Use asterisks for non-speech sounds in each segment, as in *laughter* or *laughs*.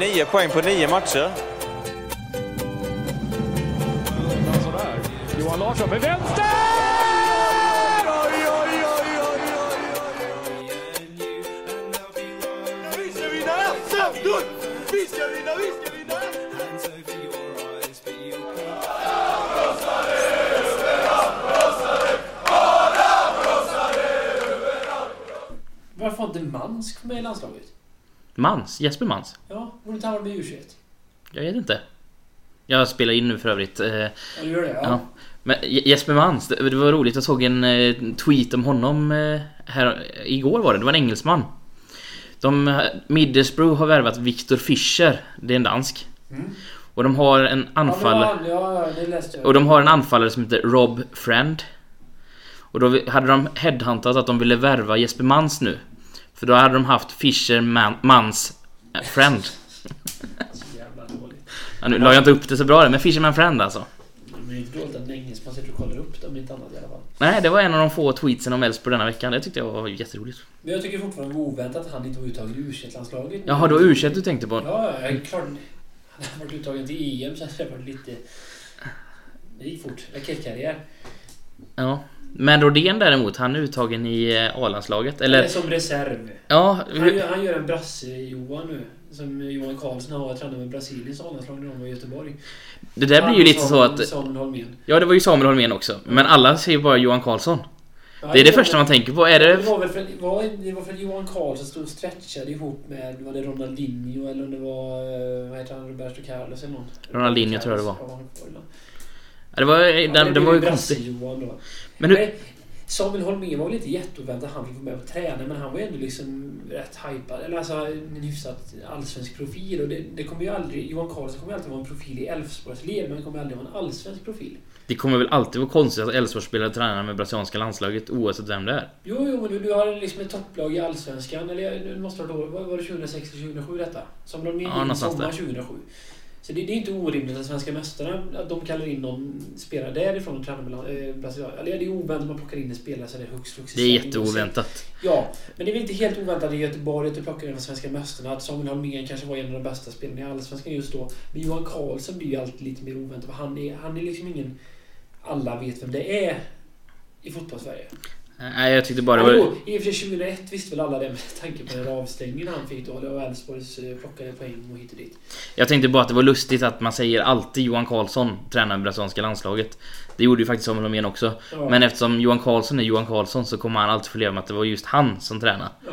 nio poäng på nio matcher. Johan Larsson med vänster! Vi ska vinna, vi ska vinna! Varför har inte Mansk med i landslaget? Mans? Jesper Mans? Med i U21? Jag vet inte. Jag spelar in nu för övrigt. Eh, Ja, du gör det? Ja. Ja. Men Je- Jesper Mans, det var roligt. Jag såg en eh, tweet om honom eh, här igår var det. Det var en engelsman. De, Middlesbrough har värvat Victor Fischer. Det är en dansk. Mm. Och de har en anfallare... Ja, ja. Och de har en anfallare som heter Rob Friend. Och då hade de headhuntat att de ville värva Jesper Mans nu. För då hade de haft Fischer Man, Mans Friend. Så jävla dåligt. Ja, nu la jag inte upp det så bra men Fisherman Friend alltså. Men det är inte dåligt att en engelsman sitter och kollar upp det om inte annat i alla fall. Nej, det var en av de få tweetsen om Elfsborg denna veckan. Det tyckte jag var jätteroligt. Men jag tycker fortfarande det var oväntat att han inte var uttagen i U21-landslaget. Jaha, det var u du tänkte på? Ja, ja, jag- klart. Han har varit uttagen till EM så hade det varit lite... Det gick fort. Raketkarriär. Ja. Men Rodén däremot, han är uttagen i eh, A-landslaget. Eller som reserv. Ja, Han han gör en brasse-Johan nu. Som Johan Karlsson har tränat med Brasiliens A-landslag när de var i Göteborg. det där blir ju lite så att... Samuel Holmén. Ja, det var ju Samuel Holmén också. Men alla säger bara Johan Karlsson. Ja, Det är det första man tänker på. Är Det det... var väl för, var, det var för Johan Karlsson stod och stretchade ihop med, var det Ronaldinho eller om det var, eh, vad heter han, Roberto Carlos eller någon? Ronaldinho tror jag det var. Ja, det var. Ja, det var, den, den var ju konstig. Men hur... Samuel Holmén var väl inte jätteoväntat att han fick vara med och träna men han var ju ändå liksom rätt hypad. Eller alltså en hyfsat allsvensk profil. Och det, det kommer ju aldrig... Johan Karlsson kommer ju alltid vara en profil i Elfsborgs led men han kommer aldrig vara en allsvensk profil. Det kommer väl alltid vara konstigt att Elfsborgsspelare tränar med brasilianska landslaget oavsett vem det är. Jo, jo, men du, du har liksom ett topplag i Allsvenskan. Eller nu måste det vara, var det 2006 eller 2007 detta? Som de Ja, ja, sommar där. 2007. Så det, det är inte orimligt att svenska mästarna, att de kallar in någon spelare därifrån och tränar med eh, Brasilien. Eller det är oväntat att man plockar in en spelare så det är högst flux Det är jätteoväntat. Ja, men det är väl inte helt oväntat i Göteborg att du plockar in de svenska mästarna. Att Samuel Holmén kanske var en av de bästa spelarna i Allsvenskan just då. Men Johan Karlsson blir ju alltid lite mer oväntat. Han är, han är liksom ingen... Alla vet vem det är i fotbollssverige. Nej, jag tyckte bara det var... jo, I och för sig 2001 visste väl alla det med tanke på den avstängningen han fick då. Och Elfsborgs eh, plockade poäng och hit och dit. Jag tänkte bara att det var lustigt att man säger alltid Johan Karlsson tränar med brasilianska landslaget. Det gjorde ju faktiskt Samuel Holmén också. Ja. Men eftersom Johan Karlsson är Johan Karlsson så kommer han alltid få leva med att det var just han som tränade. Ja.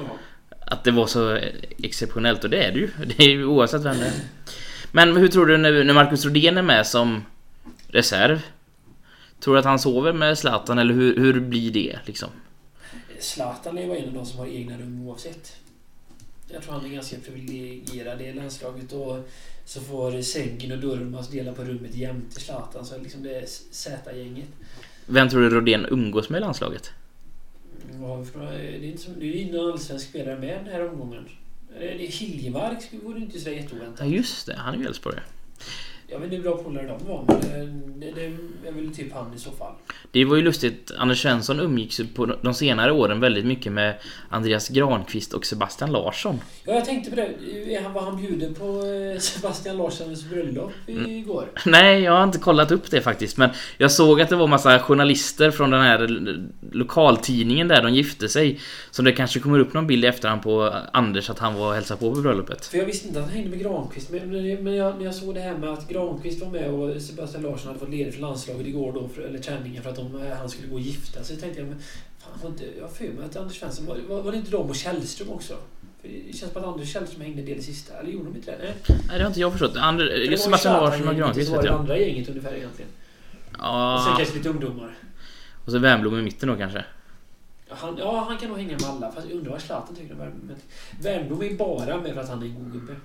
Att det var så eh, exceptionellt och det är det ju. *laughs* Det är ju oavsett vem det är. Men hur tror du när Marcus Rodén är med som reserv? Tror du att han sover med Zlatan eller hur, hur blir det liksom? Zlatan är ju en av de som har egna rum oavsett. Jag tror han är ganska privilegierad i landslaget och så får Sengin och Durmaz dela på rummet jämte Zlatan. Så liksom det är Z-gänget. Vem tror du Rodén umgås med i landslaget? Några- Det är inte som- det är ju ingen allsvensk spelare med den här omgången. Det är Hiljemark vore inte så Ja jätteoväntat. just det, han är ju Elfsborgare. Jag vet inte hur bra polare de var men det, det, är väl typ han i så fall. Det var ju lustigt, Anders Svensson umgicks på de senare åren väldigt mycket med Andreas Granqvist och Sebastian Larsson. Ja, jag tänkte på det. Han- Var han bjuden på eh, Sebastian Larssons bröllop igår? *laughs* Nej, jag har inte kollat upp det faktiskt men jag såg att det var massa journalister från den här lokaltidningen där de gifte sig. Så det kanske kommer upp någon bild i efterhand på Anders att han var och hälsade på på bröllopet. För jag visste inte att han hängde med Granqvist. Men, men, men jag, när jag såg det här med att Granqvist var med och Sebastian Larsson hade fått ledigt för landslaget igår då, för, eller träningen för att de, eh, han skulle gå och gifta sig. tänkte jag, men fan, var inte, jag för mig att Anders Svensson, var, var, var det inte de och Källström också? För det känns som att Anders Källström hängde en del i sista. Eller gjorde de inte det? Nej. Nej, det har inte jag förstått. Ander, För det var Sebastian Larsson och Granqvist var vet det jag. andra gänget ungefär egentligen. Och sen Ja, kanske lite ungdomar. och så Wernbloom i mitten då kanske. Ja, Han, ja, han kan nog hänga med alla. Fast jag undrar vad Zlatan tycker om Wernbloom. Wernbloom är bara med för att han är en god gubbe.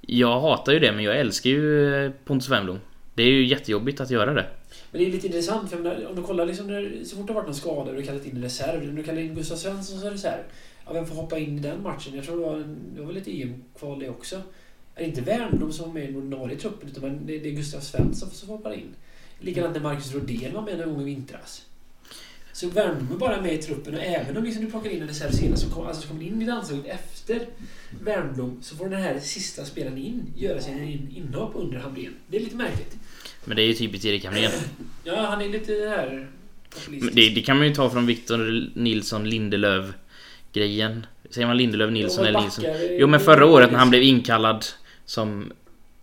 Jag hatar ju det men jag älskar ju eh, Pontus Wernbloom. Det är ju jättejobbigt att göra det. Men det är lite intressant för om du kollar liksom när, så fort det har varit någon skada och du kallat in en reserv. Om du kallar in Gustav Svensson som reserv. Ja, vem får hoppa in i den matchen? Jag tror det var, en, det var väl lite EM-kval det också. Är det inte Wernbloom som var med i den ordinarie truppen utan det, det är Gustav Svensson som hoppar in. Likadant när Marcus Rodén var med någon gång i vintras. Så Värnamo är bara med i truppen och även om liksom du plockar in en reserv senare som, kom, alltså, kommer in i landslaget efter Värnblom så får den här sista spelaren in göra sina in, inhopp under Hamrén. Det är lite märkligt. Men det är ju typiskt Erik Hamrén. *clears throat* Ja, han är lite här. Det, det kan man ju ta från Victor Nilsson Lindelöf grejen. Säger man Lindelöf Nilsson eller Nilsson? Jo men förra året när han blev inkallad som...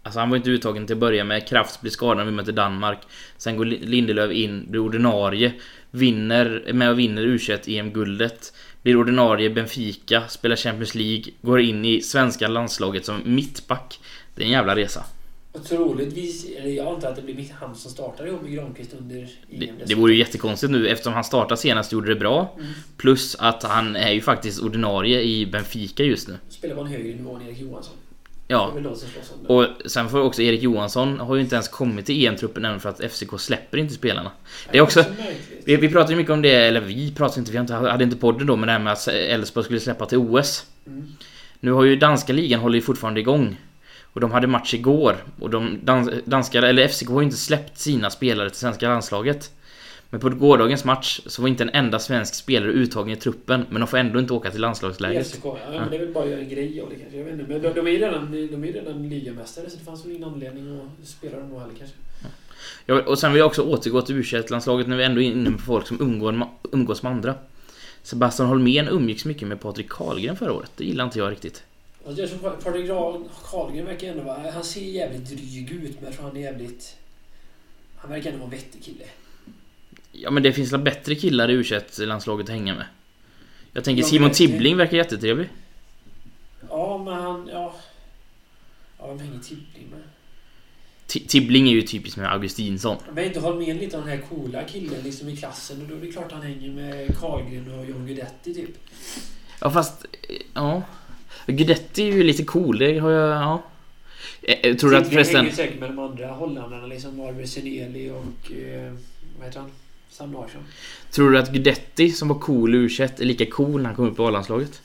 Alltså han var inte uttagen till att börja med. Krafts blir skadad när vi möter Danmark. Sen går Li- Lindelöf in, blir ordinarie. Vinner, med och vinner u EM-guldet. Blir ordinarie Benfica, spelar Champions League. Går in i svenska landslaget som mittback. Det är en jävla resa. Och troligtvis, eller jag antar att det blir han som startar ihop med Granqvist under Det, EM. det vore ju jättekonstigt nu eftersom han startade senast och gjorde det bra. Mm. Plus att han är ju faktiskt ordinarie i Benfica just nu. Spelar på en högre nivå än Erik Johansson. Ja. Och sen får också Erik Johansson har ju inte ens kommit till EM-truppen än för att FCK släpper inte spelarna. Det är också... Vi, vi pratade ju mycket om det, eller vi pratade inte, vi inte- hade inte podden då, men det här med att Elfsborg skulle släppa till OS. Mm. Nu har ju danska ligan håller ju fortfarande igång. Och de hade match igår. Och de dans, danska, eller FCK har ju inte släppt sina spelare till svenska landslaget. Men på gårdagens match så var inte en enda svensk spelare uttagen i truppen, men de får ändå inte åka till landslagslägret. FCK, ja, men det är väl bara att göra en grej av det kanske. Jag vet inte. Men de, de är ju redan, de är ju redan ligamästare så det fanns väl ingen anledning att spela dem då heller kanske. Ja, och sen vill jag också återgå till u landslaget när vi ändå är inne på folk som umgår, umgås med andra. Sebastian Holmén umgicks mycket med Patrik Karlgren förra året. Det gillar inte jag riktigt. Alltså jag tror Patrik Karlgren verkar ändå vara... Han ser jävligt dryg ut men jag tror han är jävligt... Han verkar ändå vara en vettig kille. Ja men det finns väl bättre killar i u landslaget att hänga med. Jag tänker Ja, Simon Tibbling verkar jättetrevlig. Ja, men han... Ja... Ja, vem hänger Tibbling med? Ti- Tibbling är ju typiskt med Augustinsson. Men inte Holmén lite av den här coola killen liksom i klassen och då är det klart han hänger med Karlgren och John Guidetti typ. Ja fast... eh, Ja. Guidetti är ju lite cool, det har jag... Ja. Eh, eh, Tror du att förresten... hänger säkert med de andra holländarna liksom Arvid Seneli och... Eh, vad heter han? Sam Larsson. Tror du att Guidetti som var cool u är lika cool när han kom upp i A-landslaget?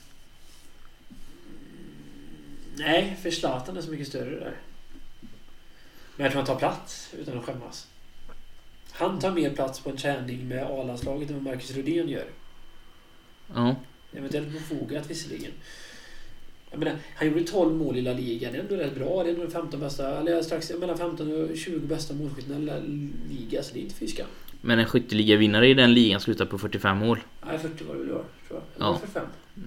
Nej, för Zlatan är så mycket större där. Men jag tror han tar plats utan att skämmas. Han tar mer plats på en träning med A-landslaget än vad Marcus Rodén gör. Ja. Eventuellt befogat visserligen. Jag menar, han gjorde 12 mål i La Liga. Det är ändå rätt bra. Det är de 15 bästa, eller strax mellan 15 och 20 bästa målskyttarna i La Liga. Så det är inte fy skam. Men en skytteligavinnare i den ligan slutar på 45 mål. Nej, 40 var det väl år, tror jag. Ja. Eller 45.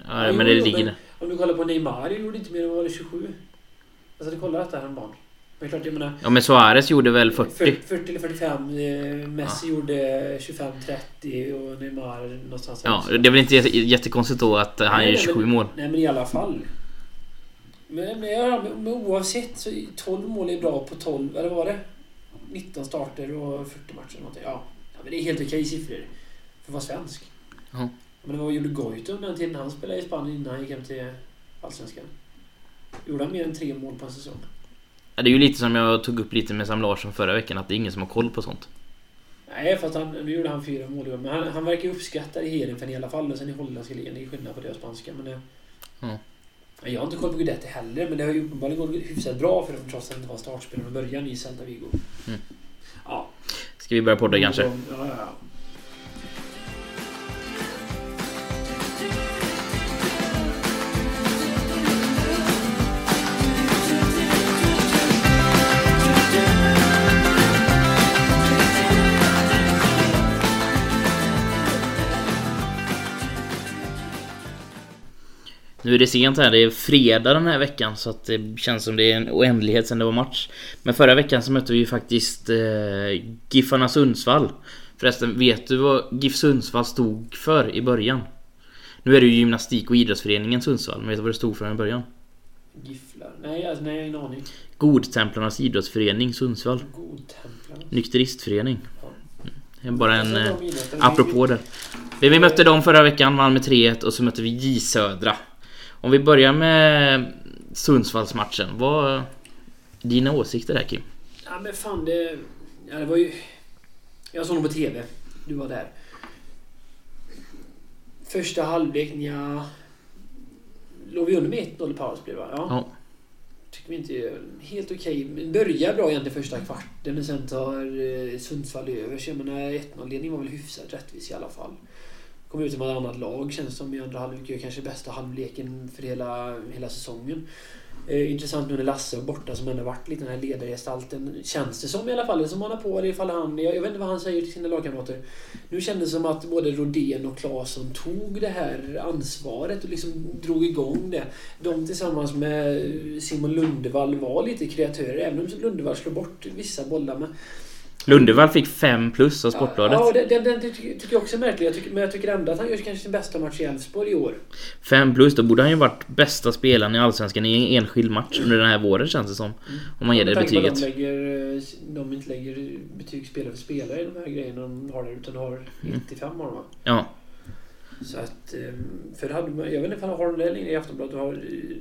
Ja, men det ligger där. Om du kollar på Neymar, det gjorde inte mer än var det 27? Jag satt och kollade detta häromdagen. Men klart, jag menar... Ja men Suarez gjorde väl 40? 40 eller 45. Eh, Messi gjorde 25-30 och Neymar någonstans Ja, där. det är väl inte jätte- jättekonstigt då att han Nej, gör nej, 27 men- mål. Nej men i alla fall. Men, men, ja, men, oavsett så är 12 mål är bra på 12, eller vad var det? 19 starter och 40 matcher eller någonting. Ja. Men det är helt okej siffror. För att vara svensk. Ja. Men vad gjorde Goitom den tiden han spelade i Spanien innan han gick hem till Allsvenskan? Gjorde han mer än tre mål på en säsong? Ja, Det är ju lite som jag tog upp lite med Sam Larsson förra veckan att det är ingen som har koll på sånt. Nej, fast han, nu gjorde han fyra mål. Men han, han verkar uppskatta i Heerenveen i alla fall. Och sen i holländska ligan. Det är skillnad på det och spanska. Men det, Ja. Jag har inte koll på Guidetti heller. Men det har ju uppenbarligen gått hyfsat bra för dem trots att han inte var startspelare från början i Celta Vigo. Mm. Ja. Ska vi börja podda kanske? Ja, ja, Nu är det sent här, det är fredag den här veckan så att det känns som det är en oändlighet sedan det var match. Men förra veckan så mötte vi ju faktiskt eh, Giffarna Sundsvall. Förresten, vet du vad GIF Sundsvall stod för i början? Nu är det ju Gymnastik och idrottsföreningen Sundsvall, men vet du vad det stod för i början? Gifflar. Nej, alltså, nej, jag har ingen aning. Godtemplarnas idrottsförening Sundsvall. Godtemplarna. Nykteristförening. Är bara en... Eh, apropå det. Vi, vi mötte dem förra veckan, vann med 3-1 och så mötte vi J Södra. Om vi börjar med Sundsvallsmatchen. Vad dina åsikter där Kim? Ja men fan det... Ja det var ju... Jag såg dem på TV. Du var där. Första halvlek, ja Låg vi under med 1-0 i det va? Ja. Ja. tycker vi inte helt okej. Okay. Börjar bra egentligen första kvarten men sen tar eh, Sundsvall över. Så jag menar 1-0-ledning var väl hyfsat rättvis i alla fall. Kom ut med ett annat lag känns som i andra halvlek. Gör kanske bästa halvleken för hela, hela säsongen. Eh, intressant nu när Lasse är borta som ändå varit lite den här ledargestalten. Känns det som i alla fall. Som han har på eller ifall han... Jag, jag vet inte vad han säger till sina lagkamrater. Nu kändes det som att både Rodén och Claesson tog det här ansvaret och liksom drog igång det. De tillsammans med Simon Lundevall var lite kreatörer. Även om Lundevall slår bort vissa bollar. Men Lundevall fick 5 plus av Sportbladet. Ja, det, det, det, tycker jag också är märkligt. Jag tycker, men jag tycker ändå att han gör kanske sin bästa match i Elfsborg i år. 5 plus, då borde han ju varit bästa spelaren i Allsvenskan i en enskild match under den här våren känns det som. Mm. Om man ger det betyget. De, lägger, de inte lägger betyg spelare för spelare i de här grejerna de har där, utan har 95 har de va? Ja. Så att... Ehm, för hade man, jag vet inte om har de det längre i Aftonbladet. Har, eh,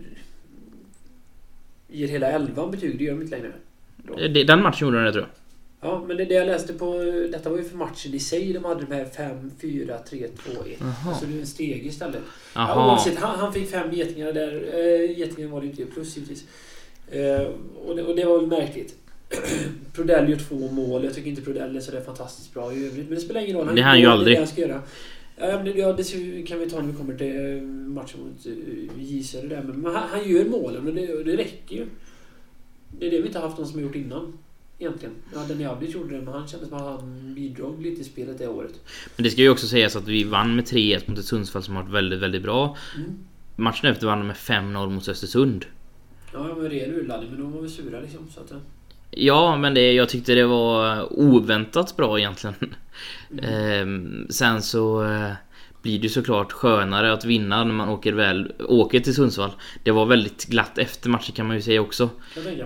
ger hela 11 betyg, det gör de inte längre. Då. Den matchen gjorde de det tror jag. Ja, men det, det jag läste på... Detta var ju för matchen i sig. De hade de här 5, 4, 3, 2, 1. Så det är en steg istället. Ja, oavsett, han, han fick fem getingar där. Äh, getingar var det inte plus givetvis. Äh, och, det, och det var väl märkligt. *clears throat* Prodell gör två mål. Jag tycker inte Prodell är sådär fantastiskt bra i övrigt. Men det spelar ingen roll. Han det är han ju aldrig. Det han ska göra. Ja, det kan vi ta när vi kommer till matchen mot J Söder Men han, han gör målen och det, det räcker ju. Det är det vi inte haft någon som har gjort innan egentligen. Ja, Denjavlic gjorde det, men han kändes som att han bidrog lite i spelet det året. Men det ska ju också sägas att vi vann med 3-1 mot ett Sundsvall som har varit väldigt, väldigt bra. Mm. Matchen efter vann med 5-0 mot Östersund. Ja, men ren urladdning, men de var väl sura liksom. Så att, Ja, men det, jag tyckte det var oväntat bra egentligen. Mm. ehm, sen så... Blir det såklart skönare att vinna när man åker väl åker till Sundsvall. Det var väldigt glatt efter matchen kan man ju säga också.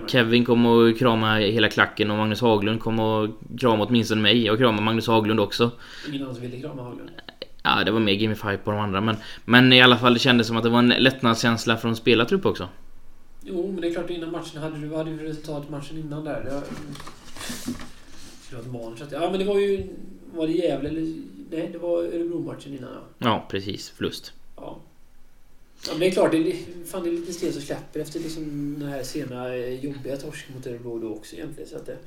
Kevin kom och kramade hela klacken och Magnus Haglund kom och kramade åtminstone mig. Jag kramade Magnus Haglund också. Ingen annan som ville krama Haglund? Ja, det var mer Gimme Five på de andra men, men i alla fall det kändes som att det var en lättnadskänsla från spelartrupp också. Jo, men det är klart innan matchen hade du, hade du resultat matchen innan där? Det, Ja, men det var ju... Var det Gävle eller nej, det var Örebro-matchen innan ja. Ja, precis. Förlust. Ja. Ja, men det är klart, det är, fan, det är lite stel som släpper efter liksom den här sena eh, jobbiga torsken mot Örebro då också egentligen. Så att det,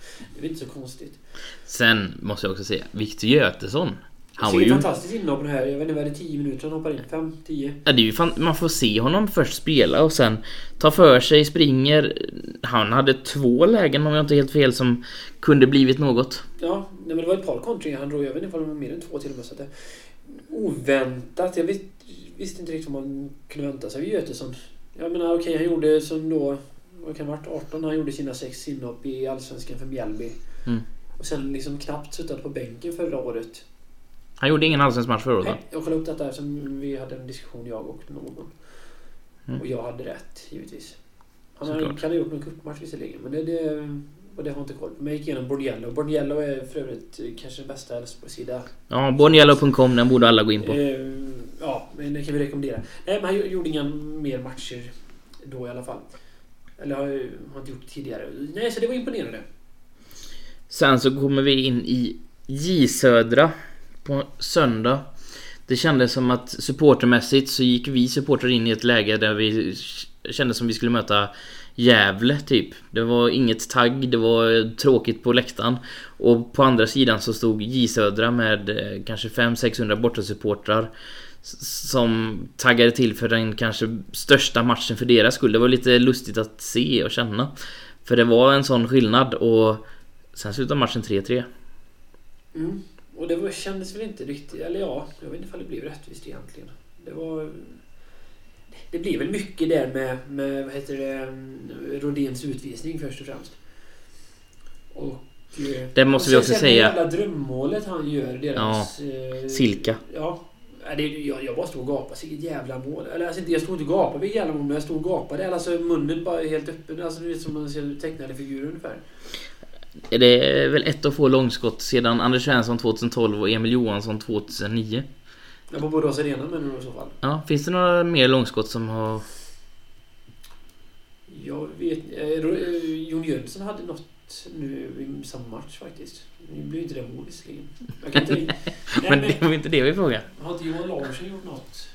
det är inte så konstigt. Sen måste jag också säga, Victor Götesson. Han var ju... fantastiskt inhopp här. Jag vet inte, var det 10 minuter han hoppar in? 5? 10? Ja, det är ju fan... Man får se honom först spela och sen ta för sig, springer. Han hade två lägen om jag inte helt fel som kunde blivit något. Ja, men det var ett par kontringar han drog. Jag vet inte om det var mer än två till och med. Så att det, oväntat. Jag vis, visste inte riktigt vad man kunde vänta sig av Götesson. Jag menar okej, okay, han gjorde som då... Vad kan det varit? 18 han gjorde sina sex inhopp i Allsvenskan för Mjällby. Mm. Och sen liksom knappt suttit på bänken förra året. Han gjorde ingen allsvensk match förra året Nej, jag kollade upp detta eftersom vi hade en diskussion jag och någon. Mm. Och jag hade rätt, givetvis. Han Såklart. kan ha gjort någon cupmatch visserligen, men det, det, och det har jag inte koll på. Men jag gick igenom Borniello. Borniello är för övrigt kanske den bästa Elfsborgssida. Ja, Borniello.com, den borde alla gå in på. Eh, ja, men det kan vi rekommendera. Nej, men han gjorde inga mer matcher då i alla fall. Eller har, har inte gjort tidigare. Nej, så det var imponerande. Sen så kommer vi in i J Södra på söndag. Det kändes som att supportermässigt så gick vi supportrar in i ett läge där vi kände som vi skulle möta Gävle typ. Det var inget tagg, det var tråkigt på läktaren. Och på andra sidan så stod J Södra med eh, kanske 500-600 bortasupportrar som taggade till för den kanske största matchen för deras skull. Det var lite lustigt att se och känna. För det var en sån skillnad och sen slutade matchen 3-3. Mm. Och det kändes väl inte riktigt... Eller ja, jag vet inte om det blev rättvist egentligen. Det var... Det blev väl mycket där med, med vad heter det, Rodéns utvisning först och främst. Och... Eh, det måste vi också säga. Det jävla drömmålet han gör, deras... Ja, eh, Silka. Ja. Jag, jag bara stod och gapade. Vilket jävla mål. Eller alltså, jag stod inte och gapade vilket jävla mål, men jag stod och gapade. Alltså munnen bara helt öppen. Alltså det är som man ser tecknade figurer ungefär. Det är väl ett av få långskott sedan Anders Svensson 2012 och Emil Johansson 2009. Ja, på Borås Arena menar du i så fall? Ja, finns det några mer långskott som har... Jag vet eh, Jon Jönsson hade något nu i samma match faktiskt. Nu blir inte det mål visserligen. *laughs* men, men det var inte det vi frågade. Har inte Johan Larsson gjort något?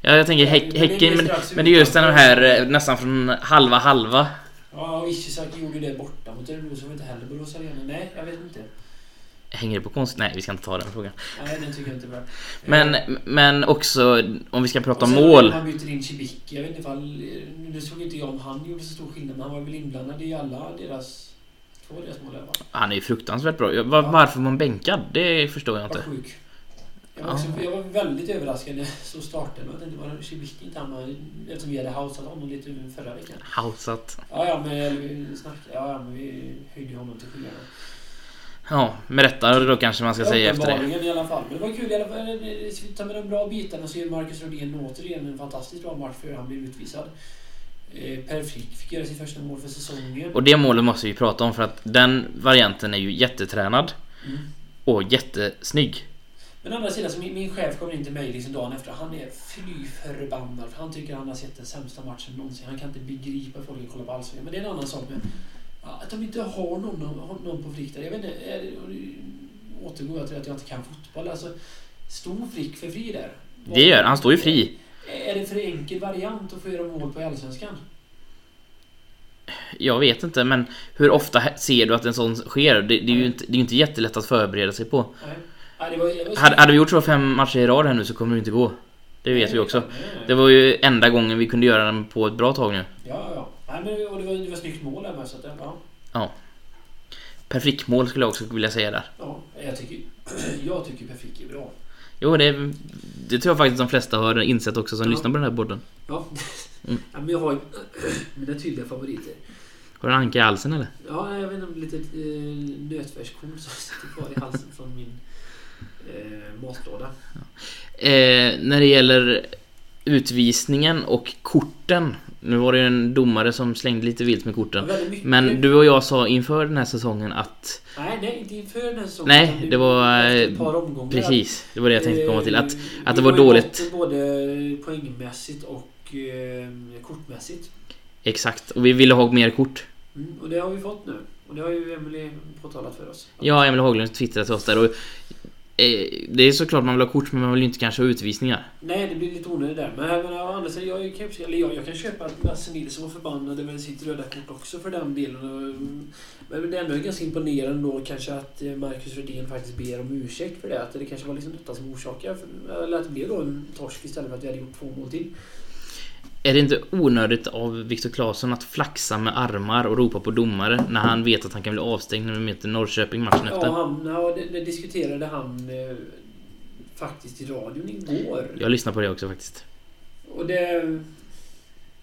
Ja, jag tänker häck, Häcken, men, men det är just den här eh, nästan från halva halva. Ja, och Ishizaki gjorde det borta mot Örebro som inte heller Borås Arena. Nej, jag vet inte. Hänger det på konst? Nej, vi ska inte ta den frågan. Nej, den tycker jag inte är bra. Men, Eh, men också om vi ska prata om mål. Man byter in Cibicki. Jag vet inte ifall... Nu såg inte jag om han gjorde så stor skillnad, men han var väl inblandad i alla deras... Två deras mål fall. Han är ju fruktansvärt bra. Var- Varför var man bänkad? Det förstår jag Var inte. sjuk. Jag var, också, jag var väldigt överraskad när jag såg starten. Jag tänkte, var Cibicki inte var- Eftersom vi hade hausat honom lite förra veckan. Hausat. Ja, ja, men vi snackade... Ja, men vi höjde honom till skyarna. Ja, med rätta då kanske man ska säga efter det. I alla fall. Men det var kul i alla fall. Ta med de bra bitarna så gör Marcus Rodén återigen en fantastiskt bra match för han blev utvisad. Eh, Per Frick fick göra sitt första mål för säsongen. Och det målet måste vi prata om för att den varianten är ju jättetränad Mm. och jättesnygg. Men å andra sidan, så min, min chef kommer in till mig liksom dagen efter. Han är fly förbannad. För han tycker han har sett den sämsta matchen någonsin. Han kan inte begripa att folk vill kolla på Allsvenskan. Men det är en annan sak ja, att de inte har någon, någon på Frick där. Jag vet inte, är, återgår jag till att jag inte kan fotboll. Alltså, stod Frick för fri där? Det gör han, står ju fri. Är det för enkel variant att få göra mål på Allsvenskan? Jag vet inte men hur ofta ser du att en sån sker? Det, det är ju inte, det är inte jättelätt att förbereda sig på. Nej. Ja, det var, det var Hade, hade vi gjort så fem matcher i rad här nu så kommer det inte gå. Det vet vi också. Det var ju enda gången vi kunde göra den på ett bra tag nu. Ja, ja. Nej, men, och det var, det var snyggt mål där med. Så att, ja. Per Frick-mål skulle jag också vilja säga där. Ja, jag tycker, *clears throat* jag tycker Per Frick är bra. Jo, det, det tror jag faktiskt de flesta har insett också som Ja. lyssnar på den här podden. Ja. Mm. ja men jag har *clears throat* mina tydliga favoriter. Har du en anka i halsen eller? Ja, jag vet inte, lite eh, nötfärskorn som sitter kvar i halsen från min eh, matlåda. Eh, när det gäller utvisningen och korten. Nu var det ju en domare som slängde lite vilt med korten. Men du och jag sa inför den här säsongen att... Nej, nej, inte inför den här säsongen. Nej, det var, eh, ett par omgångar. Precis, det var det jag tänkte komma till. Att, Eh, att det var dåligt. Både poängmässigt och eh, kortmässigt. Exakt, och vi ville ha mer kort. Mm, och det har vi fått nu. Och det har ju Emily påtalat för oss. Ja, Emil Haglund twittrade till oss där och... Eh, det är såklart man vill ha kort men man vill ju inte kanske ha utvisningar. Nej, det blir lite onödigt där. Men, men å andra sidan, jag kan, ju- eller jag, jag kan köpa att Lasse Nilsson var förbannad över sitt röda kort också för den delen. Mm, men det är ändå ganska imponerande då kanske att eh, Marcus Rydén faktiskt ber om ursäkt för det. Att det kanske var liksom detta som orsakade, eller att det blev då en torsk istället för att vi hade gjort två mål till. Är det inte onödigt av Viktor Claesson att flaxa med armar och ropa på domare när han vet att han kan bli avstängd när vi möter Norrköping matchen Ja, efter? han, ja det, det diskuterade han eh, faktiskt i radion igår. Jag lyssnar på det också faktiskt. Och det...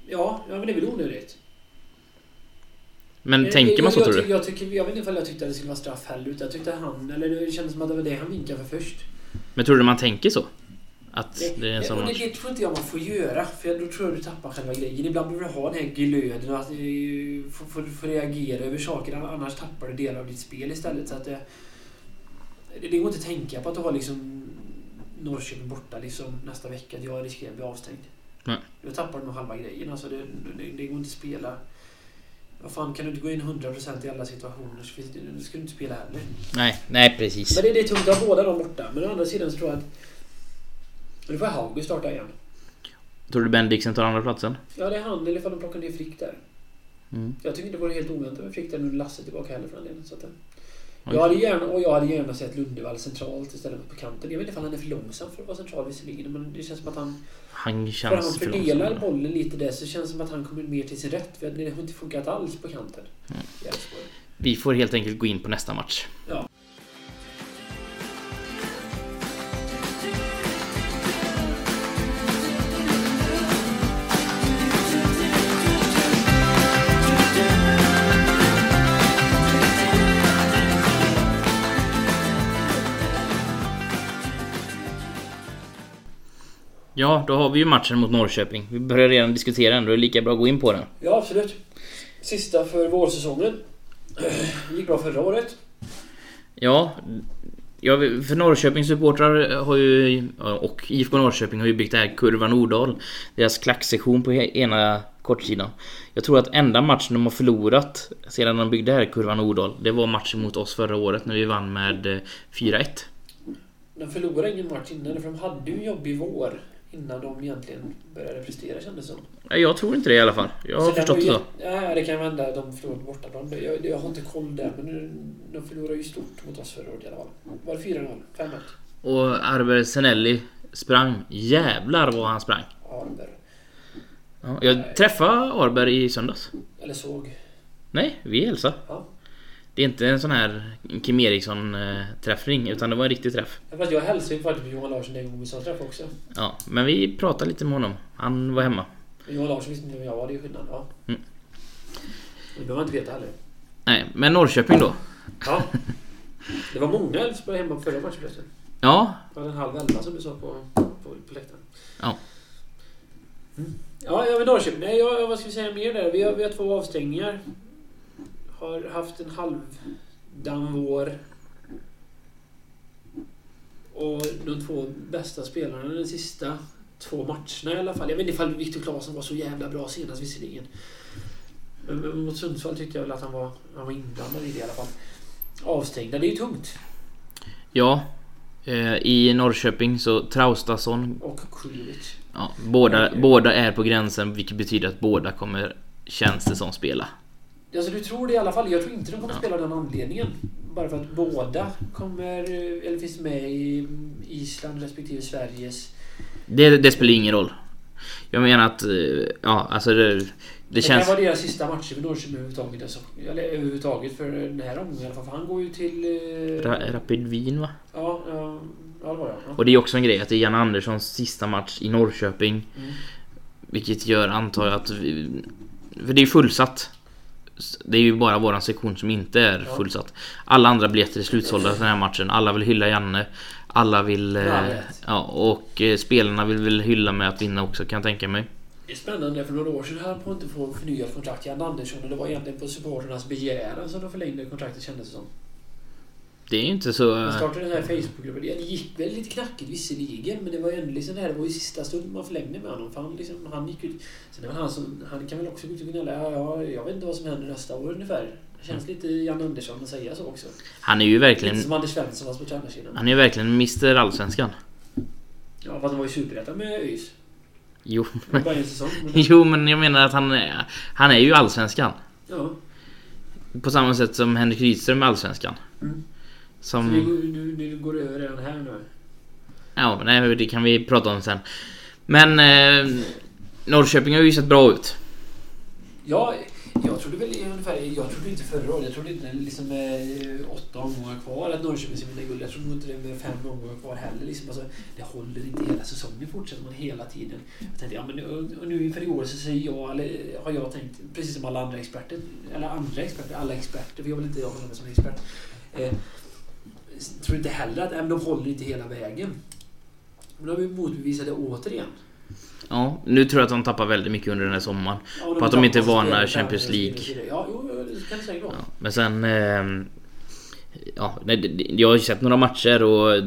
Ja, ja men det är väl onödigt. Men Eh, tänker man så jag, tror jag, du? Jag, tycker, jag vet inte ifall jag tyckte att det skulle vara straff heller. Utan jag tyckte han... Eller det kändes som att det var det han vinkade för först. Men tror du man tänker så? Att det är en sån och match? det tror inte jag man får göra. För då tror jag du tappar själva grejen. Ibland behöver du ha den här glöden och att eh, få, få, få reagera över saker. Annars tappar du delar av ditt spel istället. Så att det, det, går inte att tänka på att du har liksom Norrköping borta liksom nästa vecka. Att jag riskerar att bli avstängd. Nej. Då tappar du nog halva grejen. Alltså det, det, det går inte att spela. Vad fan, kan du inte gå in 100% i alla situationer så det, då ska du inte spela heller. Nej, nej precis. Men det, det är tungt att ha båda dem borta. Men å andra sidan så tror jag att... Nu får Hauge starta igen. Tror du Ben Dixon tar andra platsen? Ja, det är han. Eller ifall de plockar ner Frick där. Mm. Jag tycker det vore helt oväntat med Frick där nu Lasse är tillbaka heller för den delen. Så att, Oj. jag hade gärna, och jag hade gärna sett Lundevall centralt istället för på kanten. Jag vet inte ifall han är för långsam för att vara central visserligen. Men det känns som att han... Han För känns han för fördelar långsam. bollen lite där så känns det som att han kommer mer till sin rätt. För det har inte funkat alls på kanten. Mm. Vi får helt enkelt gå in på nästa match. Ja. Ja, då har vi ju matchen mot Norrköping. Vi börjar redan diskutera den, då är det lika bra att gå in på den. Ja, absolut. Sista för vårsäsongen. *clears throat* gick bra förra året. Ja, ja för Norrköpings supportrar har ju, och IFK Norrköping har ju byggt det här Kurva Nordahl. Deras klacksektion på ena kortsidan. Jag tror att enda matchen de har förlorat sedan de byggde här Kurva Nordahl, det var matchen mot oss förra året när vi vann med eh, 4-1. De förlorade ingen match innan för de hade ju en jobbig vår innan de egentligen började prestera kändes det som. Nej, Jag tror inte det i alla fall. Jag har Sen förstått det så. Ja, det kan hända att de förlorade bortaplan. Jag, jag har inte koll där, men de förlorade ju stort mot oss förra året i alla fall. Var det 4-0? 5-1? Och Arber Senelli sprang. Jävlar vad han sprang. Arber. Ja, jag träffade Arber i söndags. Eller såg. Nej, vi hälsade. Ja. Det är inte en sån här Kim Eriksson eh, utan det var en riktig träff. Jag hälsade ju faktiskt på Johan Larsson en gång vi sa träff också. Ja, men vi pratade lite med honom. Han var hemma. Johan Larsson visste inte vem jag var, det är skillnad. Ja. Mm. Det behöver man inte veta heller. Nej, men Norrköping då? Ja. Det var många Elfsborg hemma på förra matchen förresten. Ja, Det var en halv elva som du sa på, på, på läktaren. Ja. Mm. Ja, jag vill Norrköping. Nej, jag, vad ska vi säga mer där? Vi har, vi har två avstängningar. Har haft en halvdan vår. Och de två bästa spelarna de sista två matcherna i alla fall. Jag vet inte ifall Viktor Claesson var så jävla bra senast visserligen. Men, mot Sundsvall tyckte jag väl att han var, han var inblandad i det i alla fall. Avstängda, det är ju tungt. ja. Eh, I Norrköping så Traustason. Och Kujovic. Ja, båda, båda är på gränsen vilket betyder att båda kommer, känns det som, spela. Alltså du tror det i alla fall. Jag tror inte de kommer Ja. spela av den anledningen. Bara för att båda kommer, eller finns med i Island respektive Sveriges. Det, det spelar ingen roll. Jag menar att, eh, ja alltså det, det Det, känns... kan vara deras sista matcher för Norrköping överhuvudtaget. Alltså. Eller överhuvudtaget för den här omgången i alla fall. För han går ju till... eh, Ra- Rapid Wien va? Ja, ja, ja, det var det. Ja. Och det är också en grej att det är Jan Anderssons sista match i Norrköping. Mm. Vilket gör, antar jag, att... Vi, för det är fullsatt. Det är ju bara våran sektion som inte är fullsatt. Alla andra biljetter är slutsålda för den här matchen. Alla vill hylla Janne. Alla vill... Ja, Eh, ja, och eh, spelarna vill väl hylla med att vinna också kan jag tänka mig. Det är spännande. För några år sedan höll på att inte få förnyat kontrakt Jan Andersson. Och det var egentligen på supporternas begäran som de förlängde kontraktet kändes det som. Det är ju inte så... Man eh, startade den här Facebookgruppen. Det gick väl lite knackigt visserligen. Men det var ju ändå liksom det här. Det var ju sista stund man förlängde med honom. För han, liksom, han gick ut. Sen är han som... Han kan väl också gå ut och gnälla. Ja, ja, jag vet inte vad som händer nästa år ungefär. Det känns lite Jan Andersson att säga så också. Han är ju Lite verkligen... som Anders Svensson fast på tränarsidan. Han är ju verkligen Mr Allsvenskan. Ja, fast han var ju superettan med ÖIS. Jo. Men, *laughs* Jo men jag menar att han är... Han är ju Allsvenskan. ja. På samma sätt som Henrik Rydström är Allsvenskan. Mm. Så Som... vi, går- nu, nu går över redan här nu. Ja, nej, det kan vi prata om sen. Men eh, Norrköping har ju sett bra ut. Ja, jag trodde väl ungefär... Jag trodde inte förra året. Jag trodde inte liksom med åtta omgångar kvar att Norrköping skulle vinna guld. Jag trodde nog inte det med fem omgångar kvar heller. Liksom, alltså, det håller inte hela säsongen. Fortsätter man hela tiden. Jag tänkte, ja men nu, och nu inför i år så säger jag, eller har jag tänkt, precis som alla andra experter. Eller andra experter, alla experter. För jag vill inte hålla mig som expert. Eh, tror inte heller att men de håller inte hela vägen. Men de har vi motbevisat det återigen. Ja, nu tror jag att de tappar väldigt mycket under den här sommaren. Ja, På att de inte är vana spelare, Champions League. Ja, jo, det kan det säkert vara. Ja, men sen... Eh, ja, jag har ju sett några matcher och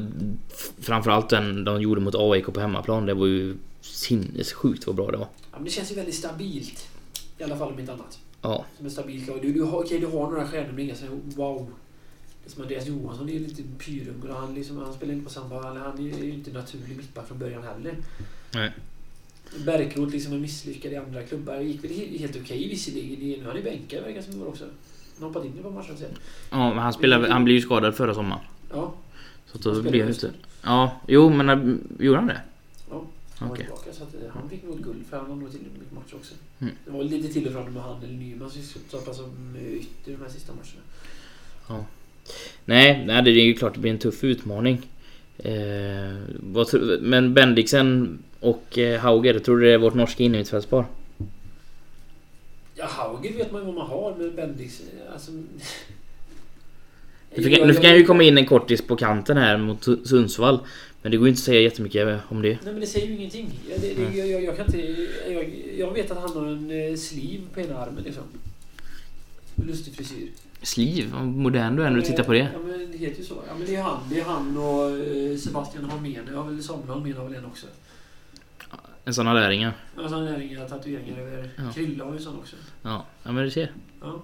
framförallt den de gjorde mot AIK på hemmaplan. Det var ju sinnessjukt vad bra det var. Ja, men det känns ju väldigt stabilt. I alla fall om inte annat. Ja, Som ett stabilt lag. Du, du, har, okej, du har några stjärnor men inga wow. Det är som Andreas Johansson är ju lite pyrung och han, liksom, han spelar inte på samma... Eller han är ju inte naturlig mittback från början heller. Nej. Bärkroth liksom är misslyckad i andra klubbar. gick väl he- helt okej visserligen. Nu är han i bänken verkar som det var också. Han hoppat in i ett matcher sen. ja men han, spelade, han blev ju skadad förra sommaren. Ja, Så då blev det. Ja, jo men eh, gjorde han det? ja. Han var Okej. tillbaka så att, eh, han fick nog guld för han har nog till mycket matcher också. Mm. Det var lite till och från med han eller Nyman som stoppade som eh, ytter de här sista matcherna. Nej, nej, det är ju klart det blir en tuff utmaning. Eh, men Bendixen och eh, Hauger, tror du det är vårt norska innermittfältspar? Ja, Hauger vet man ju vad man har med Bendix. eh, Alltså... Nu fick, nu fick han ju komma in en kortis på kanten här mot Su- Sundsvall. Men det går ju inte att säga jättemycket om det. Nej men det säger ju ingenting. Jag, det, det, jag, jag, kan inte... Jag, jag vet att han har en sleeve på ena armen liksom. Lustig frisyr. Sliv, modern du är när du tittar på det. Ja men det heter ju så. Ja men det är han. Det är han och eh, Sebastian Holmén. Ja väl Samuel Holmén har väl en också. En sån här läringar. Alltså han har inga tatueringar över... Ja. Krille har ju sån också. Ja, ja men du ser. Ja.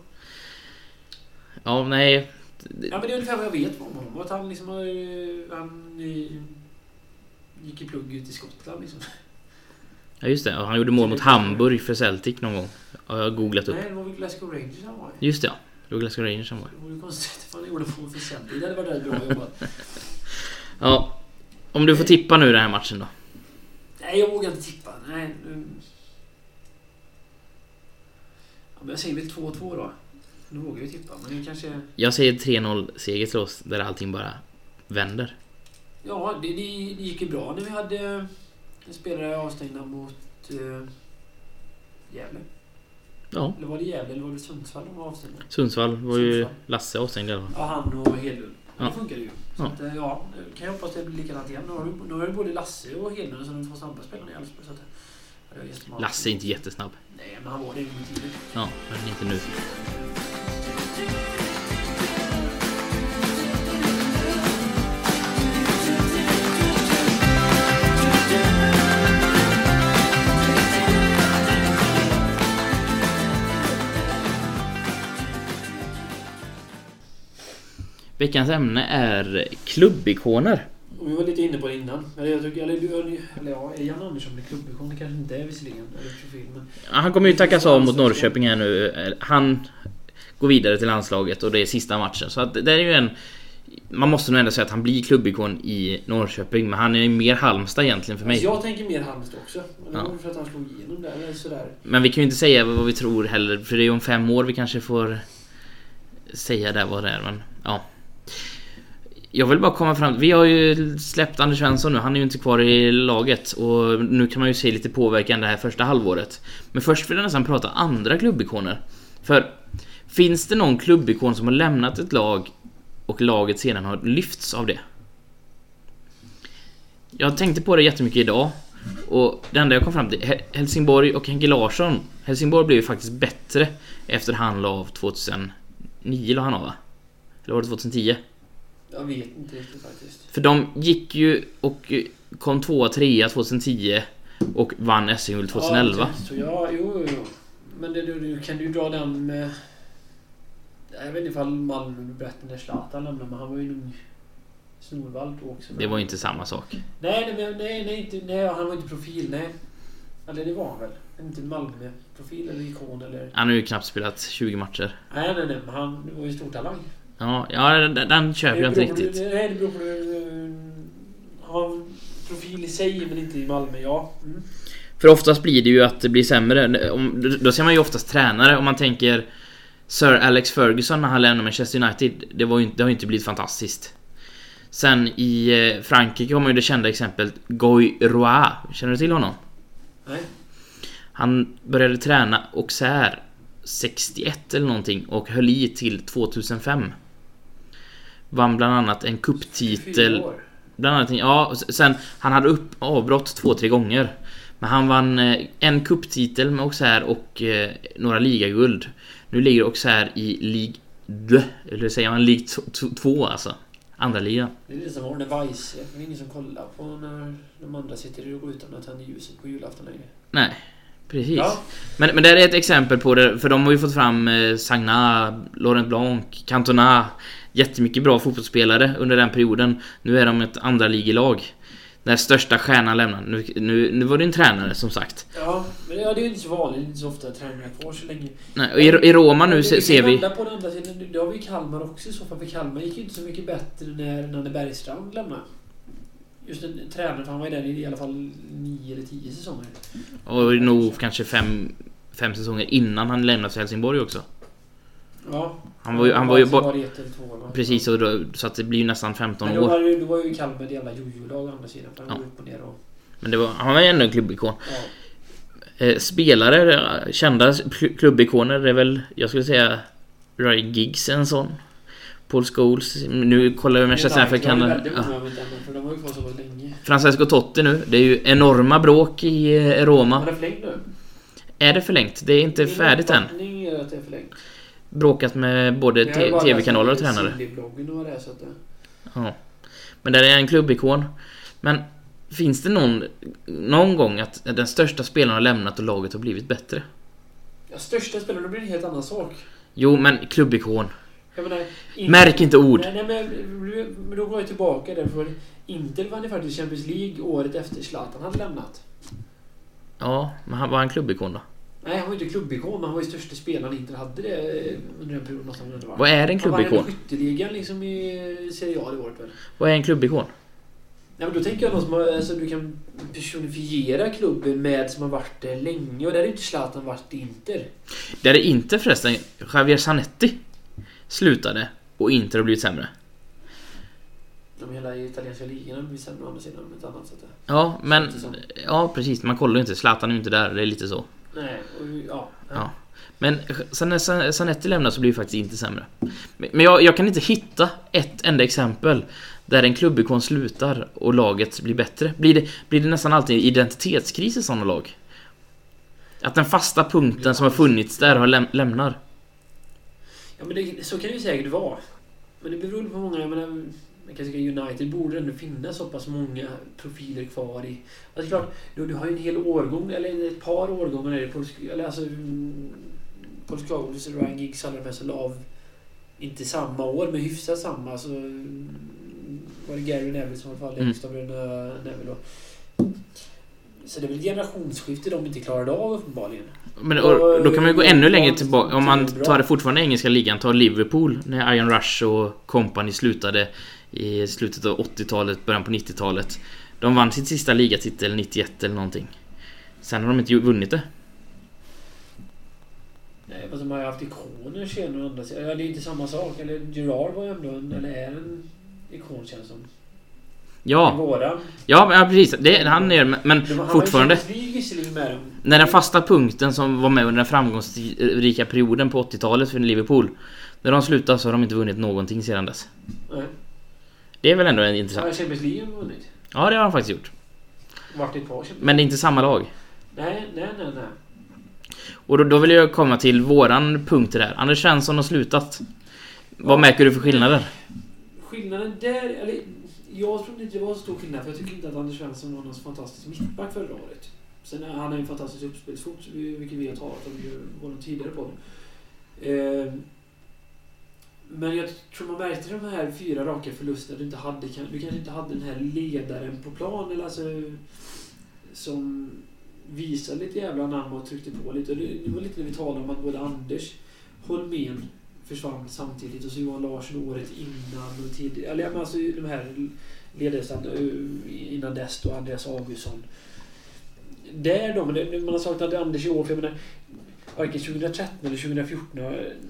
Ja, nej. ja men det är ungefär vad jag vet om honom. Att han liksom har... eh, Han eh, gick i plugg ut i Skottland liksom. Ja just det, han gjorde mål mot Hamburg för Celtic någon gång. Har jag googlat upp. Nej, det var väl Glasgow Rangers han var. Just det ja. Glasgow Rangers som var. Det vore konstigt ifall han gjorde mål för Celtic. Det hade varit bra jobbat. *laughs* Ja. Om du får tippa nu den här matchen då. Nej, jag vågar inte tippa. Nej. nu- Ja, men jag säger väl 2-2 då. Nu vågar jag tippa, men det kanske... Jag säger 3-0 seger till oss där allting bara vänder. Ja, det, det, det gick ju bra när vi hade en spelare avstängda mot uh, Gävle. Ja. Eller var det Gävle eller var det Sundsvall de var avstängda? Sundsvall var ju Sundsvall. Lasse avstängd i alla fall. Ja, han och Hedlund. Ja. Det funkar ju. Så Ja. att, eh, ja, nu kan jag hoppas det blir likadant igen. Nu har du, nu har du både Lasse och Hedlund som de två snabba spelarna i Elfsborg. Så att, ja. Lasse är inte jättesnabb. Nej, men han var det en gång i tiden. Ja, men inte nu. Veckans ämne är klubbikoner. Och vi var lite inne på det innan. Eller jag tycker, eller, du- eller ja, är Jan Andersson blir klubbikon? Det kanske inte är visserligen. Eller profil, men... Han kommer ju tackas av mot Norrköping här nu. Han går vidare till landslaget och det är sista matchen. Så att det är ju en... Man måste nog ändå säga att han blir klubbikon i Norrköping, men han är ju mer Halmstad egentligen för mig. Alltså, jag tänker mer Halmstad också. Men det Ja. var väl för att han slog igenom där, eller sådär. Men vi kan ju inte säga vad vi tror heller, för det är ju om fem år vi kanske får säga där vad det är, men ja. Jag vill bara komma fram, vi har ju släppt Anders Svensson nu, han är ju inte kvar i laget och nu kan man ju se lite påverkan det här första halvåret. Men först vill jag nästan prata andra klubbikoner. För finns det någon klubbikon som har lämnat ett lag och laget sedan har lyfts av det? Jag tänkte på det jättemycket idag och det enda jag kom fram till, Helsingborg och Henke Larsson. Helsingborg blev ju faktiskt bättre efter han la av 2009 la han av va? Eller var det 2010? Jag vet inte riktigt faktiskt. För de gick ju och kom tvåa, trea 2010 och vann SM-guld 2011. Ja, så ja, jo, jo, jo. Men det, du, du, kan du dra den med... Jag vet inte ifall Malmö berättade när Zlatan lämnade, men han var ju en ung då också. Det var ju inte samma sak. Nej, nej, nej, nej, inte, nej, han var inte profil, nej. Eller det var han väl? Inte Malmö-profil eller ikon eller... Han har ju knappt spelat 20 matcher. Nej, nej, nej, men han var ju stor talang. Ja, ja den, den köper jag inte beror på- riktigt. Nej, det beror på... Uh, har profil i sig, men inte i Malmö, ja. Mm. För oftast blir det ju att det blir sämre. Om- Då ser man ju oftast tränare om man tänker Sir Alex Ferguson när han lämnade Manchester United. Det, var ju, inte- det har ju inte blivit fantastiskt. Sen i eh, Frankrike har man ju det kända exemplet Guy Roy. Känner du till honom? Nej. Han började träna Auxerre 61 eller någonting och höll i till 2005. Vann bland annat en år. Bland annat, ja, sen han hade upp avbrott två, tre gånger. Men han vann eh, en kupptitel med Auxerre och eh, några ligaguld. Nu ligger Auxerre i Ligue 2, eller säger man Ligue 2 alltså. Andra ligan. Det är det som Arne Weise. Det är ingen som kollar på när de andra sitter och går utan att tända ljuset på julafton längre. Nej, precis. Ja. Men, men det är ett exempel på det, för de har ju fått fram eh, Sagna, Laurent Blanc, Cantona. Jättemycket bra fotbollsspelare under den perioden. Nu är de ett andra ligelag. När största stjärnan lämnar. Nu, nu, nu var det en tränare som sagt. Ja, men ja, det är ju inte så vanligt. Det är inte så ofta tränare kvar så länge. Nej, och i, I Roma nu se, ser vi... på den andra sidan. Det har vi Kalmar också i så fall. För Kalmar gick ju inte så mycket bättre när Nanne Bergstrand lämnade. Just en tränare, för han var ju där i alla fall nio eller tio säsonger. Och nog kanske fem, fem säsonger innan han lämnade till Helsingborg också. Ja. Han var ju, han var ju bara... det år, va? Precis, och då, så att det blir ju nästan 15 Men då år. var, ju, då var ju Kalmar ett jävla jojo-lag å andra sidan. Han Ja. var upp och ner och... Men det var, han var ju ändå en klubbikon. Ja. Eh, spelare, eh, kända kl- klubbikoner, det är väl, jag skulle säga Ray Giggs en sån. Paul Scholes. Nu kollar jag Manchester United. Det Ja. men för pass länge. Francesco Totti nu. Det är ju enorma bråk i eh, Roma. Är förlängt nu. Är det förlängt? Det är inte Min färdigt än. är att det är förlängt. Bråkat med både tv-kanaler och tränare. Silly-bloggen och vad det är, så att det... Ja. Men där är en klubbikon. Men finns det någon, någon gång att den största spelaren har lämnat och laget har blivit bättre? Ja, största spelare, då blir det en helt annan sak. Jo, men klubbikon. Menar, Inter- Märk inte ord. Nej, nej men, då går jag tillbaka där för Inter vann ju faktiskt Champions League året efter Zlatan hade lämnat. Ja, men han var han klubbikon då? Nej, han var ju inte klubbikon, men han var ju största spelaren Inter hade det under den perioden. Han vara. Vad är en Han vann klubbikon? skytteligan liksom i Serie A det året väl? Vad är en klubbikon? Nej, men då tänker jag någon som har, alltså, du kan personifiera klubben med som har varit där länge. Och där är ju inte Zlatan varit i Inter. Där är inte förresten Javier Zanetti slutade och inte har blivit sämre. De hela italienska ligan blir sämre å andra sidan ett annat sätt. Ja, men... Ja, precis. Man kollar ju inte. Zlatan är ju inte där. Det är lite så. Nej, och ja. Ja. Men sen när Zanetti lämnar så blir det faktiskt inte sämre. Men men jag, jag kan inte hitta ett enda exempel där en klubbikon slutar och laget blir bättre. Blir det, blir det nästan alltid identitetskris i sådana lag? Att den fasta punkten som har funnits där har läm lämnar. Ja, men det, så kan det ju säkert vara. Men det beror på många. Jag menar, kan säga United borde ändå finnas så pass många profiler kvar i... Alltså klart, du, du har ju en hel årgång, eller ett par årgångar är det på... Eller alltså... Paul Scholes Ryan Giggs alla de här som la av inte samma år, men hyfsat samma. Alltså, mm, var det Gary Neville som i alla fall Mm. längst av bröderna Neville då. Så det är väl ett generationsskifte de inte klarade av uppenbarligen. Men och, då kan man ju gå ännu längre tillbaka. Om man tar det fortfarande engelska ligan, tar Liverpool när Ian Rush och company slutade i slutet av 80-talet, början på 90-talet. De vann sin sista ligatitel 91 eller någonting. Sen har de inte vunnit det. Nej, fast de har ju haft ikoner senare andra sidan. Ja, det är inte samma sak. Eller Gerard var ju ändå en, eller är en ikon känns som. Ja, Våran. ja, ja precis. Det, han är men- men han fortfarande. med. När den fasta punkten som var med under den framgångsrika perioden på 80-talet för Liverpool. När de slutade så har de inte vunnit någonting sedan dess. Nej. Det är väl ändå en Har intressant. Champions League vunnit? Ja, det har de faktiskt gjort. Vart ett par Men det är inte samma lag. Nej, nej, nej, nej. Och då, då vill jag komma till våran punkt där. Anders Svensson har slutat. Vad märker du för skillnader? Skillnaden där, eller jag trodde inte det var så stor skillnad för jag tycker inte att Anders Svensson var någon fantastisk mittback förra året. Sen han har ju en fantastisk uppspelsfot, vilket vi har talat om i vår tidigare podd. Eh, men jag tror man märkte de här fyra raka förlusterna du inte hade, du kanske inte hade den här ledaren på plan eller alltså som visade lite jävla namn och tryckte på lite. Det, var lite det vi talade om att både Anders Holmén försvann samtidigt och så Johan Larsson året innan och tidigare. Eller alltså de här ledarna eh, innan dess då, Andreas Augustsson. Där då, men man har saknat Anders i år för jag menar varken 2013 eller 2014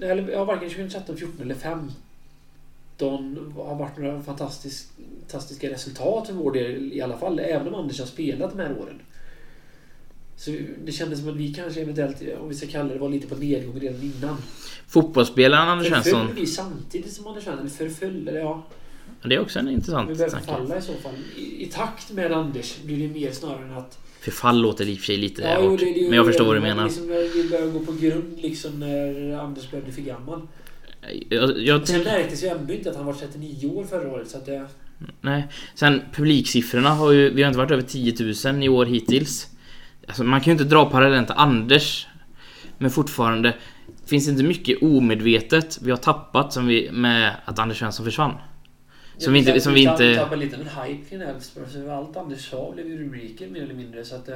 eller ja, varken 2013, 14 eller 15 har varit några fantastisk, fantastiska resultat för vår del i alla fall. Även om Anders har spelat de här åren. Så det kändes som att vi kanske eventuellt, om vi ska kalla det, var lite på nedgång redan innan. Fotbollsspelaren Anders Förföll Svensson. vi samtidigt som Anders Svensson? Eller förföll? Eller ja, Det är också en vi intressant behöver tanke. falla i så fall. I, I takt med Anders blir det mer snarare än att... Förfall låter i och för sig lite Ja, hårt. det- det- Men jag förstår vad du men menar. Liksom, vi börjar gå på grund liksom när Anders bli för gammal. Jag, jag Sen märktes ju ändå inte att han var 39 år förra året så att det... Nej. Sen publiksiffrorna har ju... Vi har inte varit över 10 000 i år hittills. Alltså, man kan ju inte dra parallellen till Anders. Men fortfarande finns det inte mycket omedvetet vi har tappat som vi, med att Anders Svensson försvann. Som vi inte... Som vi inte... tappade lite en hype kring Elfsborg. Så allt Anders sa blev ju rubriker mer eller mindre så att...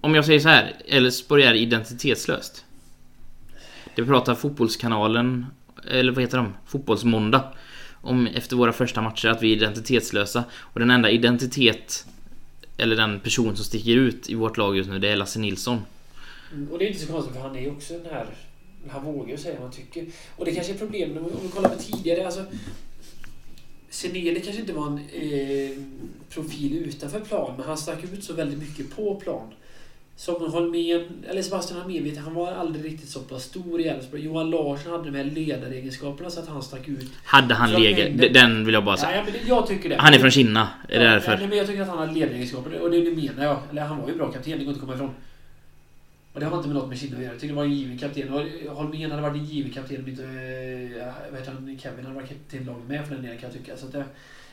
Om jag säger så här, Elfsborg är identitetslöst. Det pratar Fotbollskanalen, eller vad heter de? Fotbollsmåndag. Om efter våra första matcher att vi är identitetslösa. Och den enda identitet, eller den person som sticker ut i vårt lag just nu, det är Lasse Nilsson. Mm, Och det är inte så konstigt för han är ju också den här... Han vågar ju säga vad han tycker. Och det kanske är problemet vi- om vi kollar på tidigare. Alltså, Seneli kanske inte var en eh, profil utanför plan, men han stack ut så väldigt mycket på plan. Som Holmén, eller Sebastian Holmén, vet han var aldrig riktigt så pass stor i Elfsborg. Johan Larsson hade de här ledaregenskaperna så att han stack ut. Hade han legat... Den vill jag bara Ja, säga. ja, men det, jag tycker det. Han är från Kina, är det Ja, därför? nej, men jag tycker att han har ledaregenskaper och det, det menar jag. Eller han var ju bra kapten, det går inte att komma ifrån. Och det har inte med något med Kina att göra. Jag tycker det var en given kapten. Och Holmén hade varit en given kapten om inte eh, vad heter han, Kevin hade varit kaptenlaget med för den delen kan jag tycka. Så att, eh,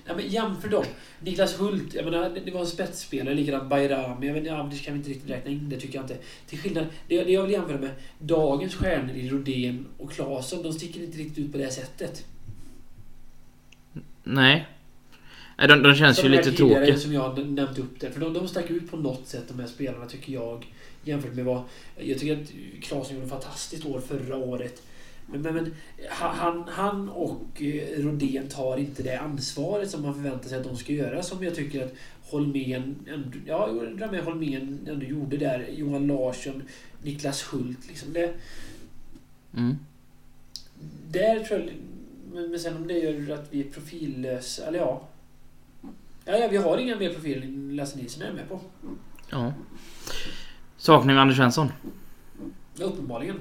nej, men jämför dem. Niklas Hult, jag menar, det, det var en spetsspelare. Likadant Bayrami. Jag vet inte, Anders kan vi inte riktigt räkna in det tycker jag inte. Till skillnad, det, det jag vill jämföra med dagens stjärnor i Rodén och Claesson. De sticker inte riktigt ut på det här sättet. Nej. Nej, de, de känns Som ju lite tråkiga. Som jag nämnt upp det. För de, de stack ut på något sätt de här spelarna tycker jag. Jämfört med vad... Jag tycker att Klasen gjorde ett fantastiskt år förra året. Men, men, men han, han och eh, Rodén tar inte det ansvaret som man förväntar sig att de ska göra. Som jag tycker att Holmén, ja, med Holmén ändå gjorde där. Johan Larsson, Niklas Hult. Liksom det, Mm. där tror jag... Men, men sen om det gör att vi är profillösa, eller ja. Ja, ja vi har inga mer profiler än Lasse Nilsson är med på. Ja. Saknar vi Anders Svensson? Ja, uppenbarligen.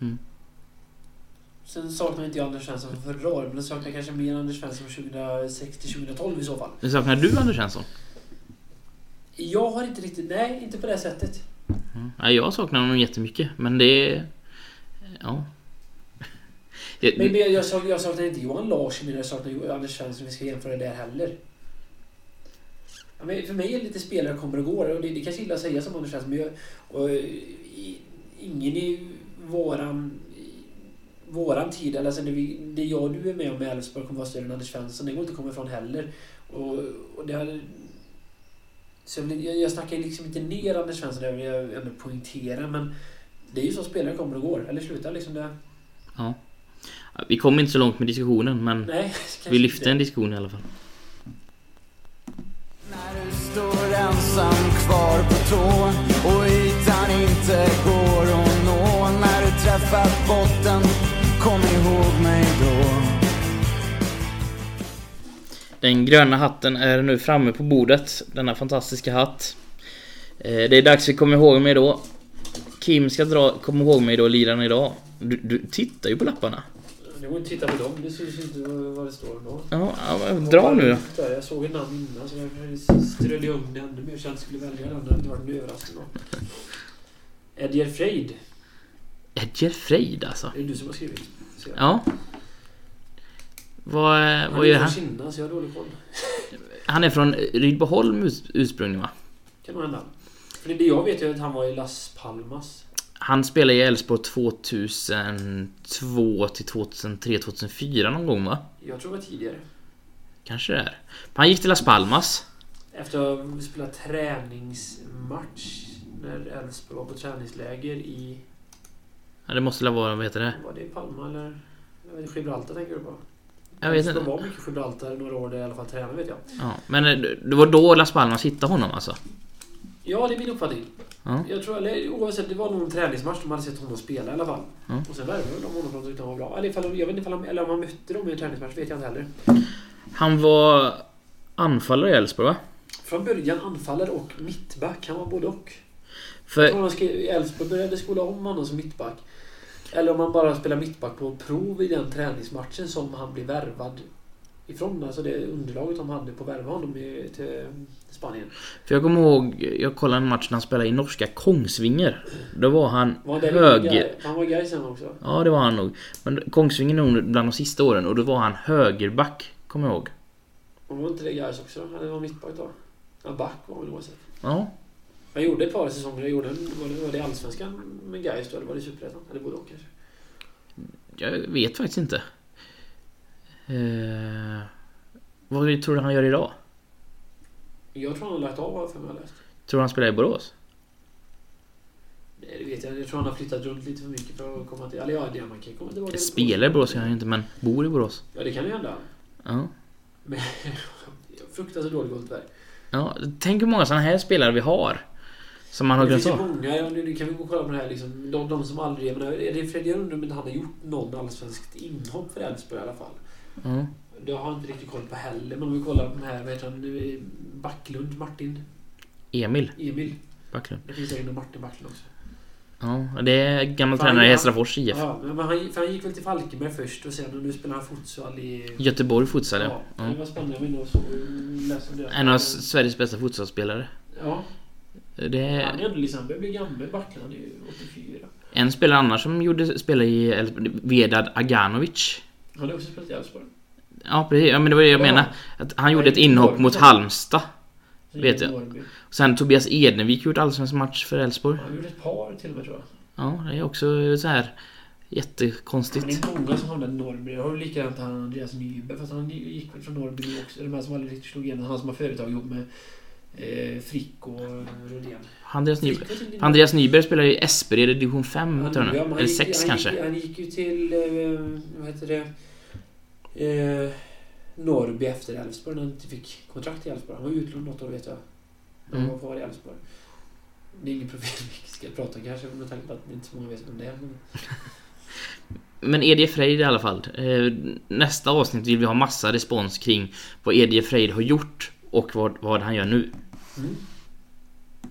Mm. Sen saknar inte jag Anders Svensson från förra året, men jag saknar kanske mer Anders Svensson från 2006 till 2012 i så fall. Men saknar du Anders Svensson? Jag har inte riktigt, nej, inte på det sättet. Mm. Ja, jag saknar honom jättemycket, men det. Ja. Jag- Men, men jag, jag, saknar, jag saknar inte Johan Larsson, men jag saknar Anders Svensson, vi ska jämföra där heller. Ja, för mig är det lite spelare kommer och går, och det, det kanske illa att säga som Anders men jag, och, i, ingen i våran, i våran tid, eller alltså det, vi, det jag du är med om med Elfsborg kommer vara större än Anders Svensson, det går inte att komma ifrån heller. Och, och det hade, så jag, vill- jag, jag snackar liksom inte ner Anders Svensson, det vill jag ändå poängtera, men det är ju så spelare kommer och går, eller slutar liksom det. Ja. Vi kom inte så långt med diskussionen, men Nej, *laughs* vi lyfte inte. en diskussion i alla fall. Står ensam kvar på tå och ytan inte går att nå När du träffat botten, kom ihåg mig då Den gröna hatten är nu framme på bordet. Denna fantastiska hatt. Eh, det är dags vi kommer ihåg mig då. Kim ska dra Kom ihåg mig då-liran idag. Du, du tittar ju på lapparna. Det går inte att titta på dem, det syns inte vad det står då. Ja, dra nu då. Jag såg ett namn innan så jag strödde om det ännu mer så jag inte skulle välja den. Det hade varit en överraskning. Edger Freid. Edger Freid alltså. Det är du som har skrivit. jag. Ja. Vad, Han vad är gör från han? Kinna så jag har dålig koll. Han är från Rydboholm urs- ursprungligen va? Kan nog hända. För det jag vet är att han var i Las Palmas. Han spelade i Elfsborg 2002 till 2003, 2004 någon gång va? Jag tror det var tidigare. Kanske det är. Han gick till Las Palmas. Efter att ha spelat träningsmatch när Elfsborg var på träningsläger i... Ja, det måste väl vara, vad heter det? Var det i Palma eller? Jag vet, Gibraltar tänker du på? Jag vet inte. var mycket Gibraltar några år där i alla fall tränade vet jag. Ja, men eh, det var då Las Palmas hittade honom alltså? Ja, det är min uppfattning. Ja. Jag tror, eller oavsett, det var nog en träningsmatch de hade sett honom spela i alla fall. Ja. Och sen värvade de honom för att de tyckte han var bra. Eller, ifall, jag vet inte de, eller om han mötte dem i en träningsmatch, vet jag inte heller. Han var anfallare i Elfsborg va? Från början anfallare och mittback. Han var både och. För Elfsborg började skola om honom som mittback. Eller om han bara spelar mittback på prov i den träningsmatchen som han blev värvad ifrån. Alltså det underlaget de hade på värva honom till Spanien. För jag kommer ihåg, jag kollade en match när han spelade i norska Kongsvinger. Då var han Var det höger... Han var sen också. Ja, det var han nog. Men Kongsvinger är nog bland de sista åren och då var han högerback, kommer jag ihåg. Och var inte det Gais också? Han var mittback då. Ja, back var han väl oavsett. Ja, Han gjorde ett par säsonger. Jag gjorde en, var, det, var det Allsvenskan med Gais då? Eller var det Superettan? Eller både och kanske? jag vet faktiskt inte. Eh, vad tror du han gör idag? Jag tror han har lagt av, har jag läst. Tror du han spelar i Borås? Nej, det vet jag. Jag tror han har flyttat runt lite för mycket för att komma till... Eller ja, det man kan komma tillbaka. Spelar i Borås kan han ju inte, men bor i Borås. Ja, det kan ju hända. Ja. Men *laughs* fruktansvärt dålig koll tyvärr. ja. Tänk hur många sådana här spelare vi har. Som man har Det glömt finns ju av. många, ja, nu kan vi gå och kolla på det här liksom. De, de som aldrig... Jag menar, är det Fredrik undrar om inte han har gjort någon allsvenskt inhopp för Elfsborg i alla fall. Ja. Det har jag inte riktigt koll på heller. Men om vi kollar på den här, vad heter han? Backlund, Martin, Emil Emil. Backlund. Det finns säkert Martin Backlund också. Ja, det är gammal Fan, tränare i ja. Hästrafors IF. Ja, men han, för han gick väl till Falkenberg först och sen och nu spelar han futsal i... Göteborg futsal ja. Ja, det var spännande. Jag och så, läste om det. En av Sveriges bästa futsalspelare. Ja, Det han är är ändå liksom, börjar bli gammal. Backlund, han är ju 84. en spelare annars som gjorde spelare i Vedad Aganovic. Har också spelat i Elfsborg. Ja, precis. Ja, men det var det jag Ja. menade. Att han gjorde ett inhopp mot Halmstad. Vet jag. Norrby. Sen Tobias Edenvik gjort allsvensk match för Elfsborg. Han gjorde ett par till och med tror jag. Ja, det är också så här. Jättekonstigt. det är många som hamnar i Norrby. Jag har likadant han Andreas Nyberg, fast han gick väl från Norrby också. De här som aldrig riktigt slog igenom. Han som har företag ihop med eh, Frick och Rodén. Andreas Nyberg, Andreas Nyberg spelar i Espered i division 5, Han- ja, Eller gick- 6 han kanske. Gick, han gick ju till, eh, vad heter det, eh, Norrby efter Elfsborg när han inte fick kontrakt i Elfsborg. Han var utlånad något år vet jag. Han Mm. var kvar i Elfsborg. Det är ingen profil vi ska prata om kanske med tanke på att inte så många vet vem det är. Men... *laughs* Men Edie Freid i alla fall. Eh, Nästa avsnitt vill vi ha massa respons kring vad Edie Freid har gjort och vad, vad han gör nu. Mm.